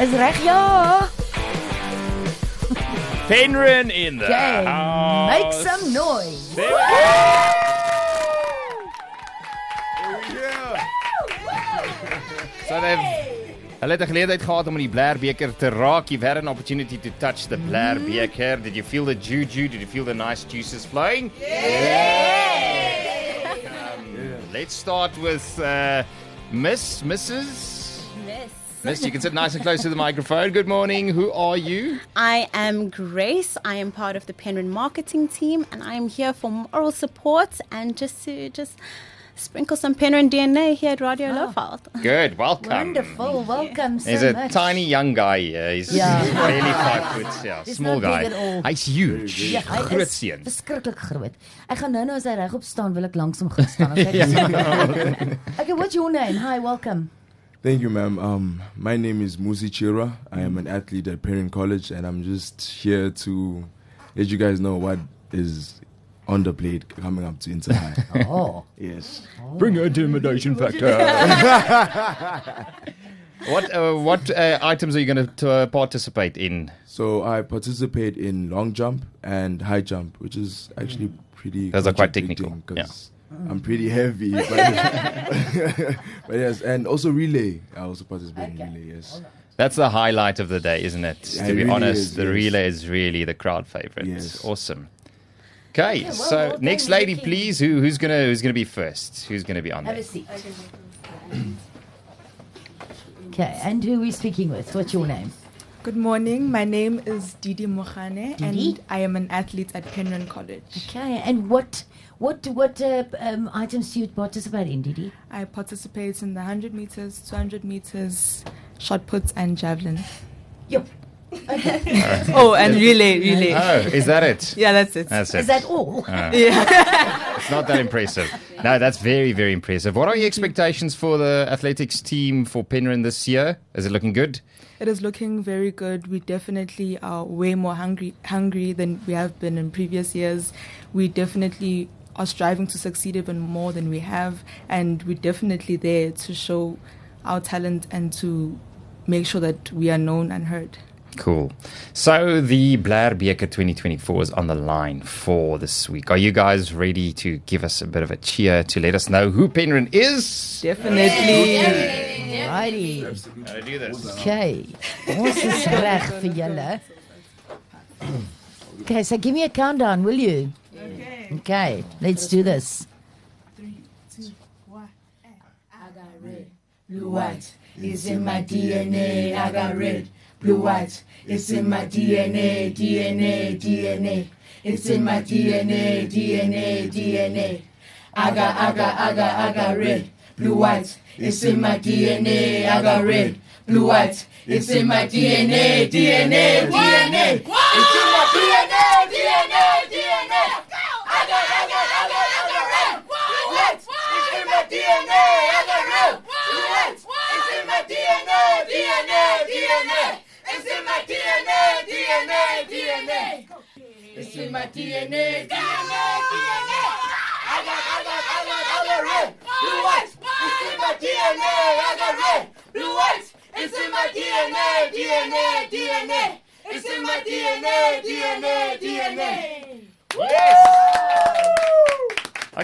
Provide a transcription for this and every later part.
Is reg ja. Penryn in the Okay. house. Make some noise. There we go. So they've Hulle het 'n geleentheid gehad om die Blêrbeker te raak. You've had an opportunity to touch the Blêr Mm-hmm. beker. Did you feel the juju? Did you feel the nice juices flowing? Yeah. Um, let's start with uh, Miss, Mrs. Miss. Miss, you can sit nice and close to the microphone. Good morning. Who are you? I am Grace. I am part of the Penryn marketing team, and I am here for moral support and just to just sprinkle some Penryn DNA here at Radio ah. Lowveld. Good. Welcome. Wonderful. Welcome so He's a much. tiny young guy here. He's Yeah. barely five foot. Yeah, He's small not guy. big. He's huge. Ja, hy Groot is seun. verskriklik groot. Ek gaan nou nou as hy regop staan wil ek langs hom gaan staan. Okay, okay, what's your name? Hi, welcome. Thank you, ma'am. Um, my name is Musi Chira. I am an athlete at Penryn College, and I'm just here to let you guys know what is on the plate coming up to Inter High. Oh. yes. Bring intimidation factor. what uh, what uh, items are you going to uh, participate in? So I participate in long jump and high jump, which is actually pretty. Those are quite technical. technical, 'cause I'm pretty heavy, but, but yes, and also relay. I also participate in relay. Yes. That's the highlight of the day, isn't it? Yeah, to it be really honest, is, the yes. relay is really the crowd favorite. Yes. Awesome. Okay, well, so well next lady, Vicky. please. Who who's gonna who's gonna be first? Who's gonna be on Have there? a seat. Okay, and who are we speaking with? What's your name? Good morning. My name is Didi Mohane, Didi? and I am an athlete at Penryn College. Okay, and what what what uh, um, items do you participate in, Didi? I participate in the 100 meters, 200 meters, shot puts, and javelin. Yo. Okay. Oh, and relay, relay. Oh, is that it? Yeah, that's it. That's it. Is that all? Yeah. It's not that impressive. No, that's very, very impressive. What are your expectations for the athletics team for Penryn this year? Is it looking good? It is looking very good. We definitely are way more hungry, hungry than we have been in previous years. We definitely are striving to succeed even more than we have, and we're definitely there to show our talent and to make sure that we are known and heard. Cool. So the Blêrbeker 2024 is on the line for this week. Are you guys ready to give us a bit of a cheer to let us know who Penryn is? Definitely. Righty. How to do this? Okay. Ons is reg vir julle. Okay, so give me a countdown, will you? Okay. Okay, let's do this. Blue white is in my DNA. I got red. Blue white it's in my DNA. DNA. DNA. It's in my DNA. DNA. DNA. I got. I got red. Blue white it's in my DNA. Got red. Blue white it's in my DNA. DNA. DNA. It's in my DNA. DNA. DNA. I got. I got. I got. I got red. Blue white it's in my DNA. I got red. Blue white it's in my DNA. DNA. DNA. It's in my DNA. DNA. DNA. My DNA. DNA. DNA. I got. I got. I got. I got red. Blue white it's in my DNA. I got red. Blue white it's in my DNA. DNA. DNA. It's in my DNA. DNA. DNA.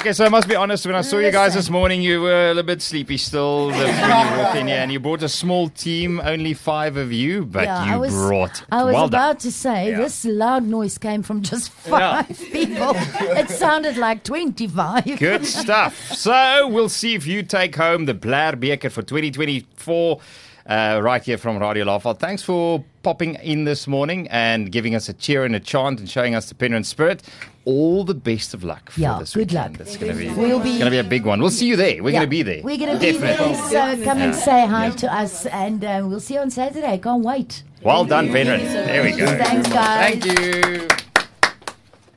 Okay, so I must be honest. When I saw you guys this morning, you were a little bit sleepy still when you walked in here, and you brought a small team, only five of you, but yeah, you I was, brought. I was well about to say Yeah. this loud noise came from just five people. it sounded like twenty-five. Good stuff. So we'll see if you take home the Blêrbeker for 2024 uh, right here from Radio Lowveld. Thanks for popping in this morning and giving us a cheer and a chant and showing us the Penryn spirit. All the best of luck for Yeah, this good weekend. luck. It's going to be We'll be- it's going to be a big one. We'll see you there. We're Yeah, going to be there. We're going to be there. So come and say hi to us, and uh, we'll see you on Saturday. Can't wait. Well done, Penryn. There we go. Thanks, guys. Thank you.